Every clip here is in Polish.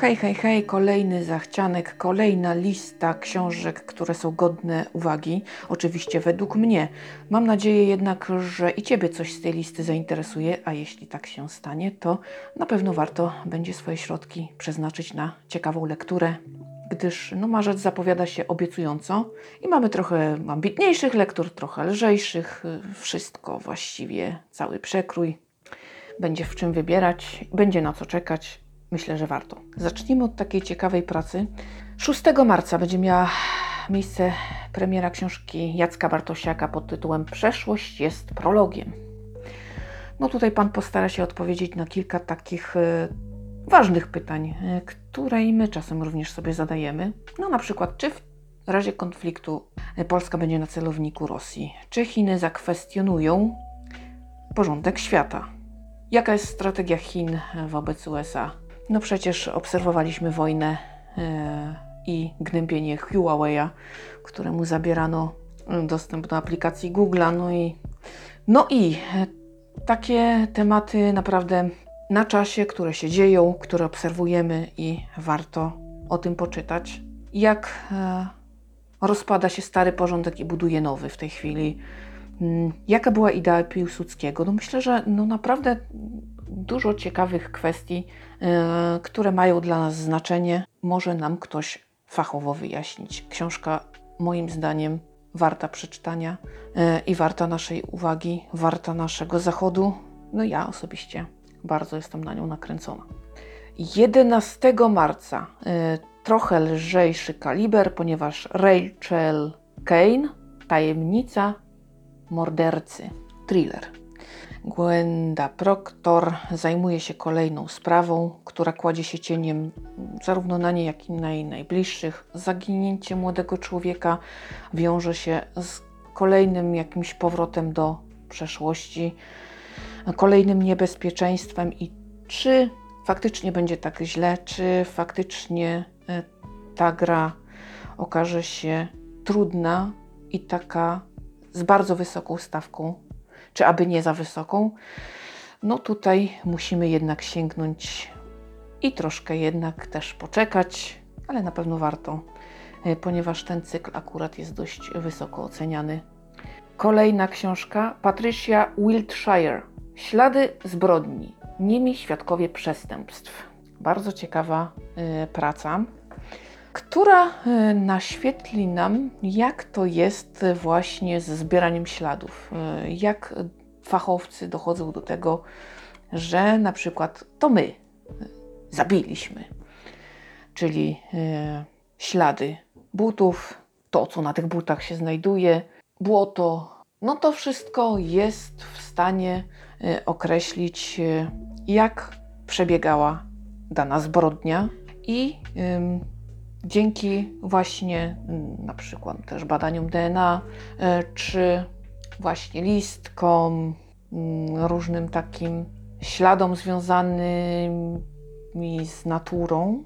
Hej, hej, hej, kolejny zachcianek, kolejna lista książek, które są godne uwagi. Oczywiście według mnie. Mam nadzieję jednak, że i Ciebie coś z tej listy zainteresuje, a jeśli tak się stanie, to na pewno warto będzie swoje środki przeznaczyć na ciekawą lekturę, gdyż no, marzec zapowiada się obiecująco i mamy trochę ambitniejszych lektur, trochę lżejszych, wszystko właściwie, cały przekrój. Będzie w czym wybierać, będzie na co czekać. Myślę, że warto. Zacznijmy od takiej ciekawej pracy. 6 marca będzie miała miejsce premiera książki Jacka Bartosiaka pod tytułem Przeszłość jest prologiem. No tutaj Pan postara się odpowiedzieć na kilka takich e, ważnych pytań, e, które i my czasem również sobie zadajemy. No na przykład, czy w razie konfliktu e, Polska będzie na celowniku Rosji? Czy Chiny zakwestionują porządek świata? Jaka jest strategia Chin wobec USA? No przecież obserwowaliśmy wojnę e, i gnębienie Huawei'a, któremu zabierano dostęp do aplikacji Google'a. No i, no i e, takie tematy naprawdę na czasie, które się dzieją, które obserwujemy i warto o tym poczytać. Jak e, rozpada się stary porządek i buduje nowy w tej chwili. Mm, jaka była idea Piłsudskiego? No myślę, że no naprawdę dużo ciekawych kwestii, e, które mają dla nas znaczenie, może nam ktoś fachowo wyjaśnić. Książka, moim zdaniem, warta przeczytania e, i warta naszej uwagi, warta naszego zachodu. No ja osobiście bardzo jestem na nią nakręcona. 11 marca e, trochę lżejszy kaliber, ponieważ Rachel Kane, tajemnica mordercy, thriller. Gwenda Proctor zajmuje się kolejną sprawą, która kładzie się cieniem zarówno na niej, jak i na jej najbliższych. Zaginięcie młodego człowieka wiąże się z kolejnym jakimś powrotem do przeszłości, kolejnym niebezpieczeństwem i czy faktycznie będzie tak źle, czy faktycznie e, ta gra okaże się trudna i taka z bardzo wysoką stawką czy aby nie za wysoką. No tutaj musimy jednak sięgnąć i troszkę jednak też poczekać, ale na pewno warto, e, ponieważ ten cykl akurat jest dość wysoko oceniany. Kolejna książka Patricia Wiltshire. Ślady zbrodni. Niemi świadkowie przestępstw. Bardzo ciekawa y, praca która e, naświetli nam, jak to jest właśnie ze zbieraniem śladów, e, jak fachowcy dochodzą do tego, że na przykład to my e, zabiliśmy, czyli ślady butów, to co na tych butach się znajduje, błoto, no to wszystko jest w stanie określić, jak przebiegała dana zbrodnia i dzięki właśnie mm, na przykład też badaniom DNA, e, czy właśnie listkom, mm, różnym takim śladom związanym z naturą,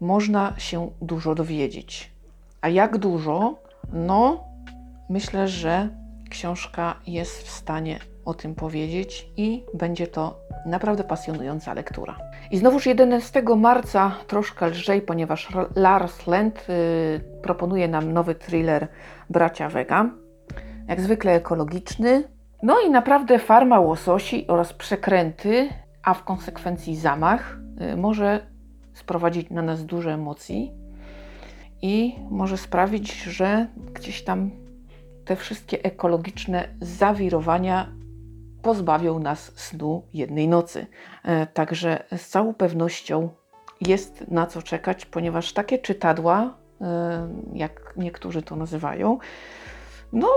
można się dużo dowiedzieć. A jak dużo? No, myślę, że książka jest w stanie o tym powiedzieć i będzie to naprawdę pasjonująca lektura. I znowuż 11 marca troszkę lżej, ponieważ Lars Lent y, proponuje nam nowy thriller Bracia Vega. Jak zwykle ekologiczny. No i naprawdę farma łososi oraz przekręty, a w konsekwencji zamach, y, może sprowadzić na nas dużo emocji i może sprawić, że gdzieś tam te wszystkie ekologiczne zawirowania pozbawią nas snu jednej nocy. E, także z całą pewnością jest na co czekać, ponieważ takie czytadła, e, jak niektórzy to nazywają, no,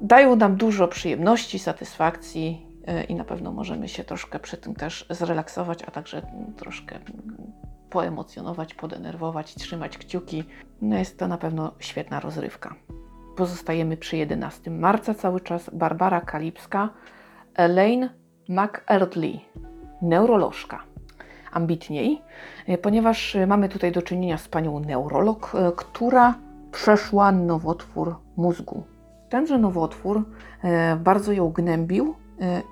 dają nam dużo przyjemności, satysfakcji e, i na pewno możemy się troszkę przy tym też zrelaksować, a także troszkę poemocjonować, podenerwować, trzymać kciuki. No jest to na pewno świetna rozrywka. Pozostajemy przy 11 marca cały czas. Barbara Kalipska Elaine McEardley, neurolożka. Ambitniej, e, ponieważ e, mamy tutaj do czynienia z panią neurolog, e, która przeszła nowotwór mózgu. Tenże nowotwór bardzo ją gnębił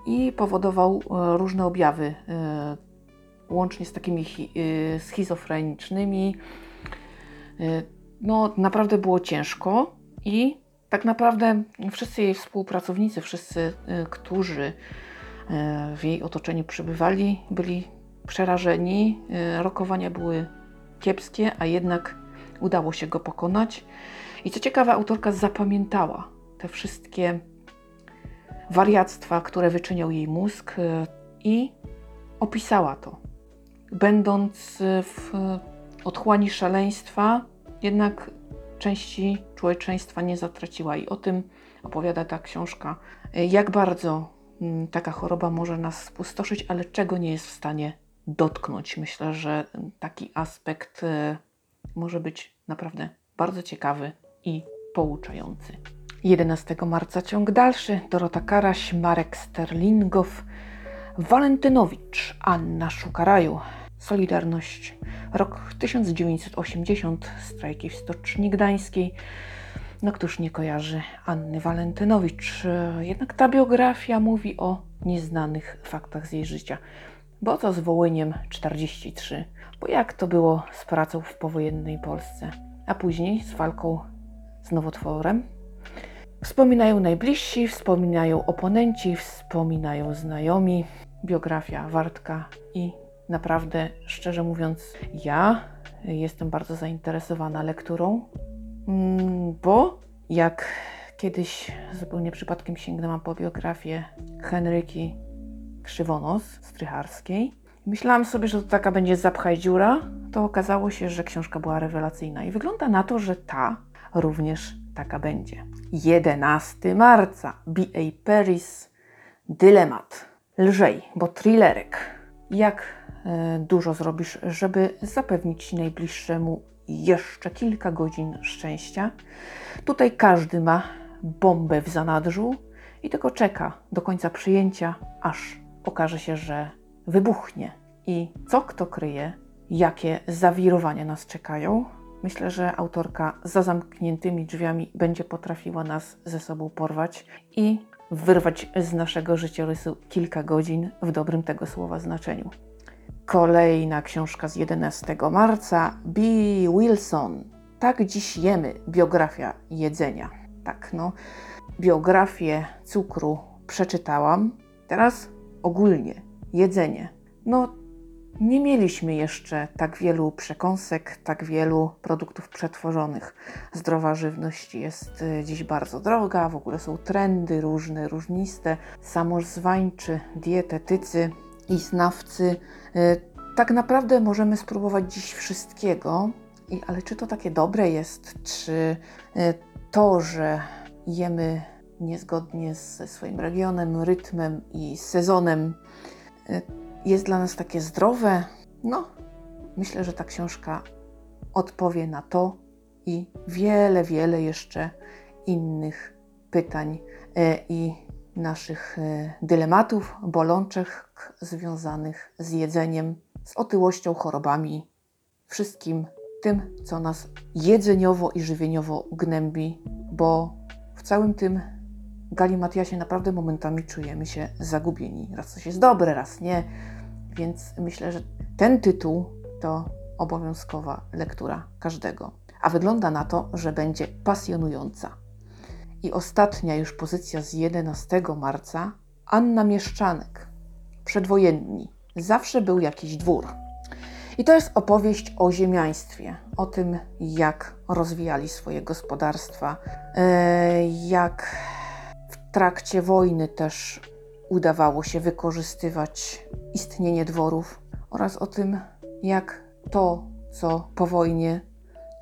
i powodował różne objawy łącznie z takimi chi- schizofrenicznymi. No, naprawdę było ciężko i tak naprawdę wszyscy jej współpracownicy, wszyscy, y, którzy y, w jej otoczeniu przebywali, byli przerażeni. Y, Rokowania były kiepskie, a jednak udało się go pokonać. I co ciekawe, autorka zapamiętała te wszystkie wariactwa, które wyczyniał jej mózg i opisała to. Będąc w otchłani szaleństwa, jednak części człowieczeństwa nie zatraciła i o tym opowiada ta książka. Y, Jak bardzo mm, taka choroba może nas spustoszyć, ale czego nie jest w stanie dotknąć. Myślę, że taki aspekt y, może być naprawdę bardzo ciekawy i pouczający. 11 marca ciąg dalszy. Dorota Karaś, Marek Sterlingow, Walentynowicz, Anna Szukaraju. Solidarność. Rok 1980. Strajki w Stoczni Gdańskiej. No któż nie kojarzy Anny Walentynowicz. Jednak ta biografia mówi o nieznanych faktach z jej życia. Bo co z Wołyniem 43? Bo jak to było z pracą w powojennej Polsce? A później z walką z nowotworem? Wspominają najbliżsi, wspominają oponenci, wspominają znajomi. Biografia Wartka i naprawdę, szczerze mówiąc, ja jestem bardzo zainteresowana lekturą, mm, bo jak kiedyś zupełnie przypadkiem sięgnęłam po biografię Henryki Krzywonos Strycharskiej, myślałam sobie, że to taka będzie zapchaj dziura, to okazało się, że książka była rewelacyjna i wygląda na to, że ta również taka będzie. 11 marca B.A. Paris Dylemat. Lżej, bo thrillerek. Jak dużo zrobisz, żeby zapewnić najbliższemu jeszcze kilka godzin szczęścia? Tutaj każdy ma bombę w zanadrzu i tylko czeka do końca przyjęcia, aż okaże się, że wybuchnie. I co kto kryje, jakie zawirowania nas czekają, Myślę, że autorka za zamkniętymi drzwiami będzie potrafiła nas ze sobą porwać i wyrwać z naszego życiorysu kilka godzin w dobrym tego słowa znaczeniu. Kolejna książka z 11 marca B. Wilson. Tak dziś jemy. Biografia jedzenia. Tak, no. Biografię cukru przeczytałam. Teraz ogólnie jedzenie. No, nie mieliśmy jeszcze tak wielu przekąsek, tak wielu produktów przetworzonych. Zdrowa żywność jest y, dziś bardzo droga, w ogóle są trendy różne, różniste. Samozwańczy, dietetycy i znawcy. y, Tak naprawdę możemy spróbować dziś wszystkiego, ale czy to takie dobre jest? Czy y, to, że jemy niezgodnie ze swoim regionem, rytmem i sezonem, y, jest dla nas takie zdrowe? No, myślę, że ta książka odpowie na to i wiele, wiele jeszcze innych pytań i naszych dylematów, bolączek związanych z jedzeniem, z otyłością, chorobami, wszystkim tym, co nas jedzeniowo i żywieniowo gnębi, bo w całym tym galimatiasie naprawdę momentami czujemy się zagubieni. Raz coś jest dobre, raz nie. Więc myślę, że ten tytuł to obowiązkowa lektura każdego. A wygląda na to, że będzie pasjonująca. I ostatnia już pozycja z 11 marca Anna Mieszczanek. Przedwojenni. Zawsze był jakiś dwór. I to jest opowieść o ziemiaństwie, o tym, jak rozwijali swoje gospodarstwa, e, jak w trakcie wojny też udawało się wykorzystywać istnienie dworów oraz o tym, jak to, co po wojnie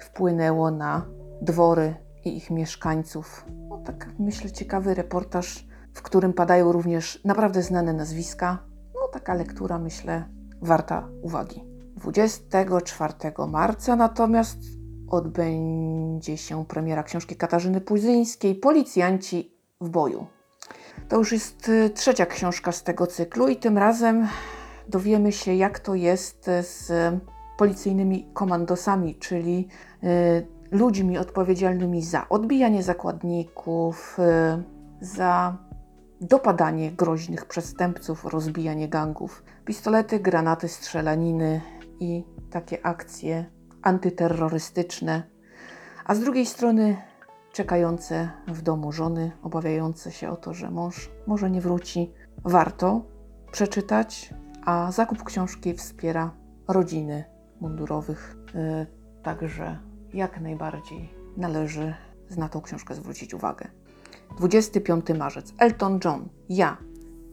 wpłynęło na dwory i ich mieszkańców. No, tak myślę, ciekawy reportaż, w którym padają również naprawdę znane nazwiska. Taka lektura, myślę, warta uwagi. 24 marca natomiast odbędzie się premiera książki Katarzyny Puzyńskiej Policjanci w boju. To już jest y, trzecia książka z tego cyklu i tym razem dowiemy się, jak to jest z policyjnymi komandosami, czyli y, ludźmi odpowiedzialnymi za odbijanie zakładników, y, za dopadanie groźnych przestępców, rozbijanie gangów, pistolety, granaty, strzelaniny i takie akcje antyterrorystyczne, a z drugiej strony czekające w domu żony, obawiające się o to, że mąż może nie wróci. Warto przeczytać, a zakup książki wspiera rodziny mundurowych, yy, także jak najbardziej należy na tą książkę zwrócić uwagę. 25 marzec. Elton John. Ja.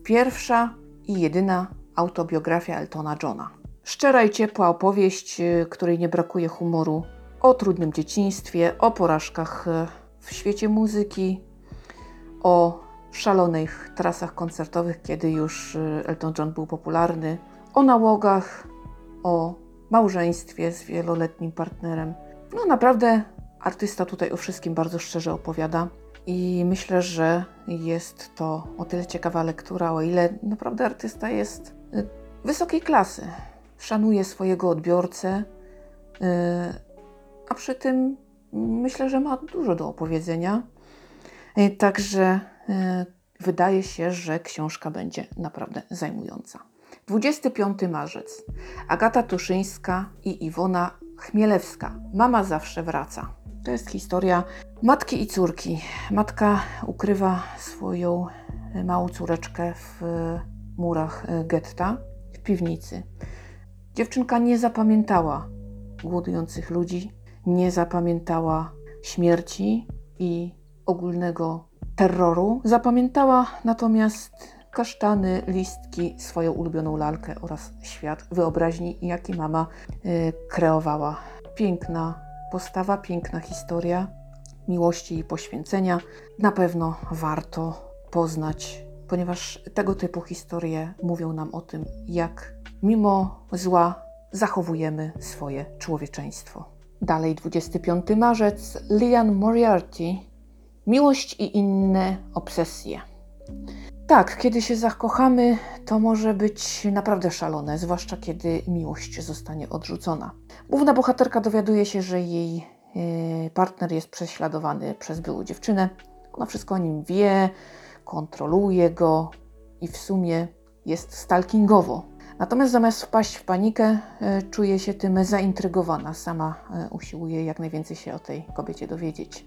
Pierwsza i jedyna autobiografia Eltona Johna. Szczera i ciepła opowieść, y, której nie brakuje humoru, o trudnym dzieciństwie, o porażkach y, w świecie muzyki, o szalonych trasach koncertowych, kiedy już y, Elton John był popularny, o nałogach, o małżeństwie z wieloletnim partnerem. No naprawdę artysta tutaj o wszystkim bardzo szczerze opowiada. I myślę, że jest to o tyle ciekawa lektura, o ile naprawdę artysta jest y, wysokiej klasy. Szanuje swojego odbiorcę, y, a przy tym myślę, że ma dużo do opowiedzenia. Y, także wydaje się, że książka będzie naprawdę zajmująca. 25 marzec. Agata Tuszyńska i Iwona Chmielewska. Mama zawsze wraca. To jest historia matki i córki. Matka ukrywa swoją e, małą córeczkę w e, murach e, getta, w piwnicy. Dziewczynka nie zapamiętała głodujących ludzi, nie zapamiętała śmierci i ogólnego terroru. Zapamiętała natomiast kasztany, listki, swoją ulubioną lalkę oraz świat wyobraźni, jaki mama kreowała. Piękna postawa, piękna historia miłości i poświęcenia. Na pewno warto poznać, ponieważ tego typu historie mówią nam o tym, jak mimo zła zachowujemy swoje człowieczeństwo. Dalej 25 marzec, Lian Moriarty, Miłość i inne obsesje. Tak, kiedy się zakochamy, to może być naprawdę szalone, zwłaszcza kiedy miłość zostanie odrzucona. Główna bohaterka dowiaduje się, że jej e, partner jest prześladowany przez byłą dziewczynę. Ona wszystko o nim wie, kontroluje go i w sumie jest stalkingowo. Natomiast zamiast wpaść w panikę, e, czuje się tym zaintrygowana. Sama e, usiłuje jak najwięcej się o tej kobiecie dowiedzieć.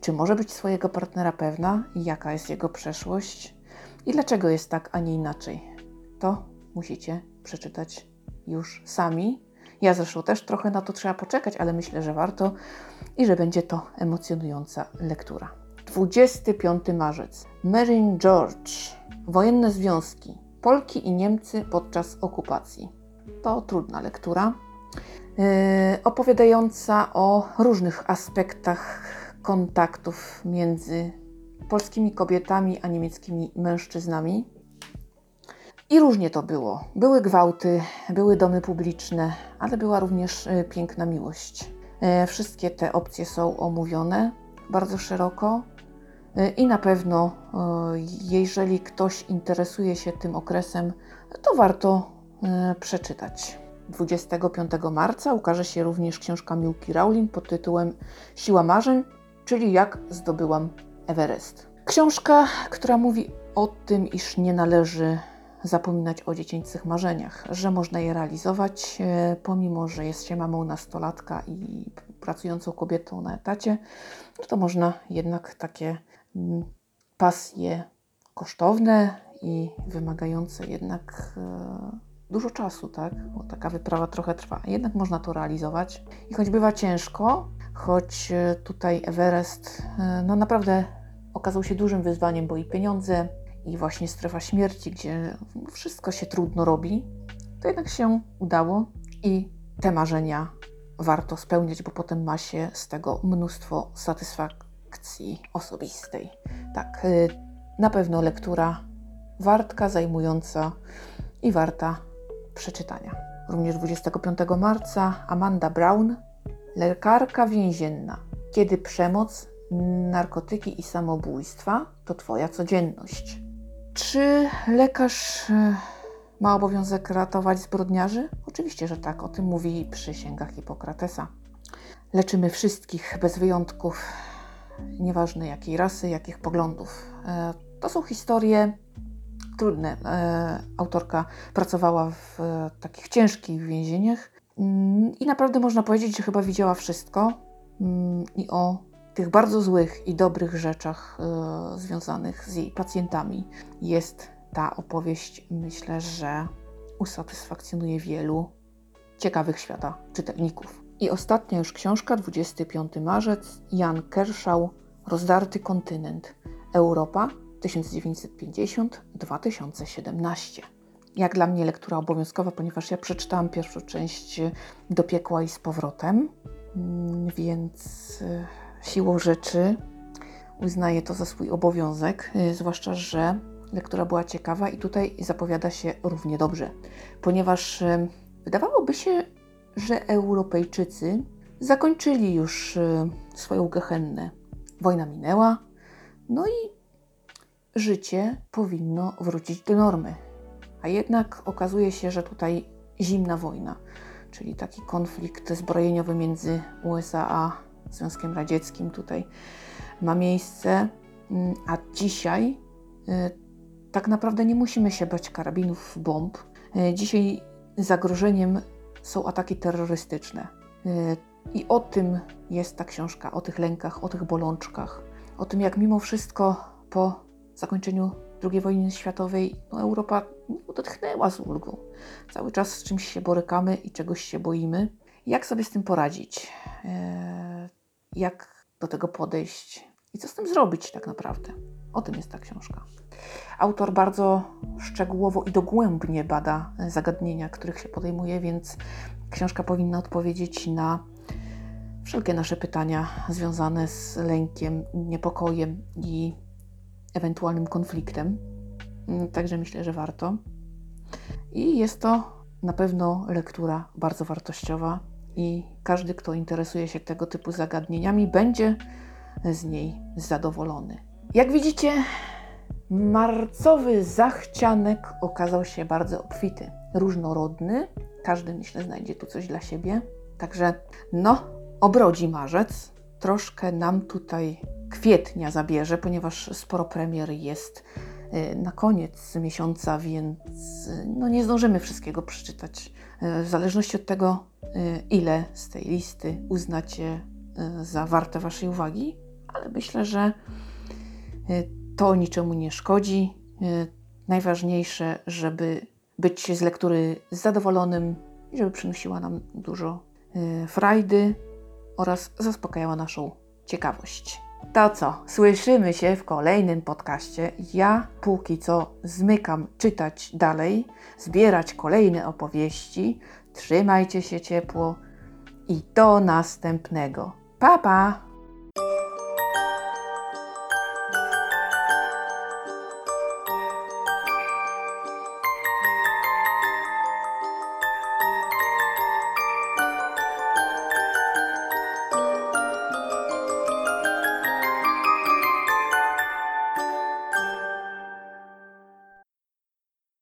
Czy może być swojego partnera pewna? Jaka jest jego przeszłość? I dlaczego jest tak, a nie inaczej? To musicie przeczytać już sami. Ja zresztą też trochę na to trzeba poczekać, ale myślę, że warto i że będzie to emocjonująca lektura. 25 marzec. Marine George. Wojenne związki. Polki i Niemcy podczas okupacji. To trudna lektura, yy, opowiadająca o różnych aspektach kontaktów między polskimi kobietami a niemieckimi mężczyznami. I różnie to było. Były gwałty, były domy publiczne, ale była również e, piękna miłość. E, wszystkie te opcje są omówione bardzo szeroko e, i na pewno, jeżeli ktoś interesuje się tym okresem, to warto przeczytać. 25 marca ukaże się również książka Miłki Rowling pod tytułem Siła marzeń, czyli Jak zdobyłam Everest. Książka, która mówi o tym, iż nie należy zapominać o dziecięcych marzeniach, że można je realizować, e, pomimo że jest się mamą nastolatka i pracującą kobietą na etacie, no to można jednak takie mm, pasje kosztowne i wymagające jednak e, dużo czasu, tak? Bo taka wyprawa trochę trwa. Jednak można to realizować. I choć bywa ciężko, choć e, tutaj Everest, no naprawdę okazał się dużym wyzwaniem, bo i pieniądze, i właśnie strefa śmierci, gdzie wszystko się trudno robi, to jednak się udało i te marzenia warto spełniać, bo potem ma się z tego mnóstwo satysfakcji osobistej. Tak, y, na pewno lektura wartka, zajmująca i warta przeczytania. Również 25 marca Amanda Brown, lekarka więzienna. Kiedy przemoc narkotyki i samobójstwa to Twoja codzienność. Czy lekarz e, ma obowiązek ratować zbrodniarzy? Oczywiście, że tak. O tym mówi przysięga Hipokratesa. Leczymy wszystkich bez wyjątków, nieważne jakiej rasy, jakich poglądów. E, To są historie trudne. E, autorka pracowała w takich ciężkich więzieniach mm, i naprawdę można powiedzieć, że chyba widziała wszystko mm, i o tych bardzo złych i dobrych rzeczach e, związanych z jej pacjentami jest ta opowieść. Myślę, że usatysfakcjonuje wielu ciekawych świata czytelników. I ostatnia już książka, 25 marzec, Jan Kershaw, Rozdarty kontynent. Europa 1950-2017. Jak dla mnie lektura obowiązkowa, ponieważ ja przeczytałam pierwszą część Do piekła i z powrotem, mm, więc e, siłą rzeczy uznaję to za swój obowiązek, e, zwłaszcza, że lektura była ciekawa i tutaj zapowiada się równie dobrze, ponieważ e, wydawałoby się, że Europejczycy zakończyli już swoją gehennę. Wojna minęła, no i życie powinno wrócić do normy. A jednak okazuje się, że tutaj zimna wojna, czyli taki konflikt zbrojeniowy między USA a Związkiem Radzieckim tutaj ma miejsce. Mm, a dzisiaj y, tak naprawdę nie musimy się bać karabinów, bomb. Y, dzisiaj zagrożeniem są ataki terrorystyczne. Y, I o tym jest ta książka, o tych lękach, o tych bolączkach, o tym, jak mimo wszystko po zakończeniu II wojny światowej no, Europa odetchnęła z ulgą. Cały czas z czymś się borykamy i czegoś się boimy. Jak sobie z tym poradzić? Jak do tego podejść? I co z tym zrobić tak naprawdę? O tym jest ta książka. Autor bardzo szczegółowo i dogłębnie bada zagadnienia, których się podejmuje, więc książka powinna odpowiedzieć na wszelkie nasze pytania związane z lękiem, niepokojem i ewentualnym konfliktem. Także myślę, że warto. I jest to na pewno lektura bardzo wartościowa i każdy, kto interesuje się tego typu zagadnieniami, będzie z niej zadowolony. Jak widzicie, marcowy zachcianek okazał się bardzo obfity, różnorodny. Każdy, myślę, znajdzie tu coś dla siebie. Także, no, obrodzi marzec. Troszkę nam tutaj kwietnia zabierze, ponieważ sporo premier jest na koniec miesiąca, więc y, no nie zdążymy wszystkiego przeczytać. Y, w zależności od tego, ile z tej listy uznacie za warte Waszej uwagi, ale myślę, że to niczemu nie szkodzi. Najważniejsze, żeby być z lektury zadowolonym i żeby przynosiła nam dużo frajdy oraz zaspokajała naszą ciekawość. To co, słyszymy się w kolejnym podcaście. Ja póki co zmykam czytać dalej, zbierać kolejne opowieści. Trzymajcie się ciepło i do następnego. Pa pa!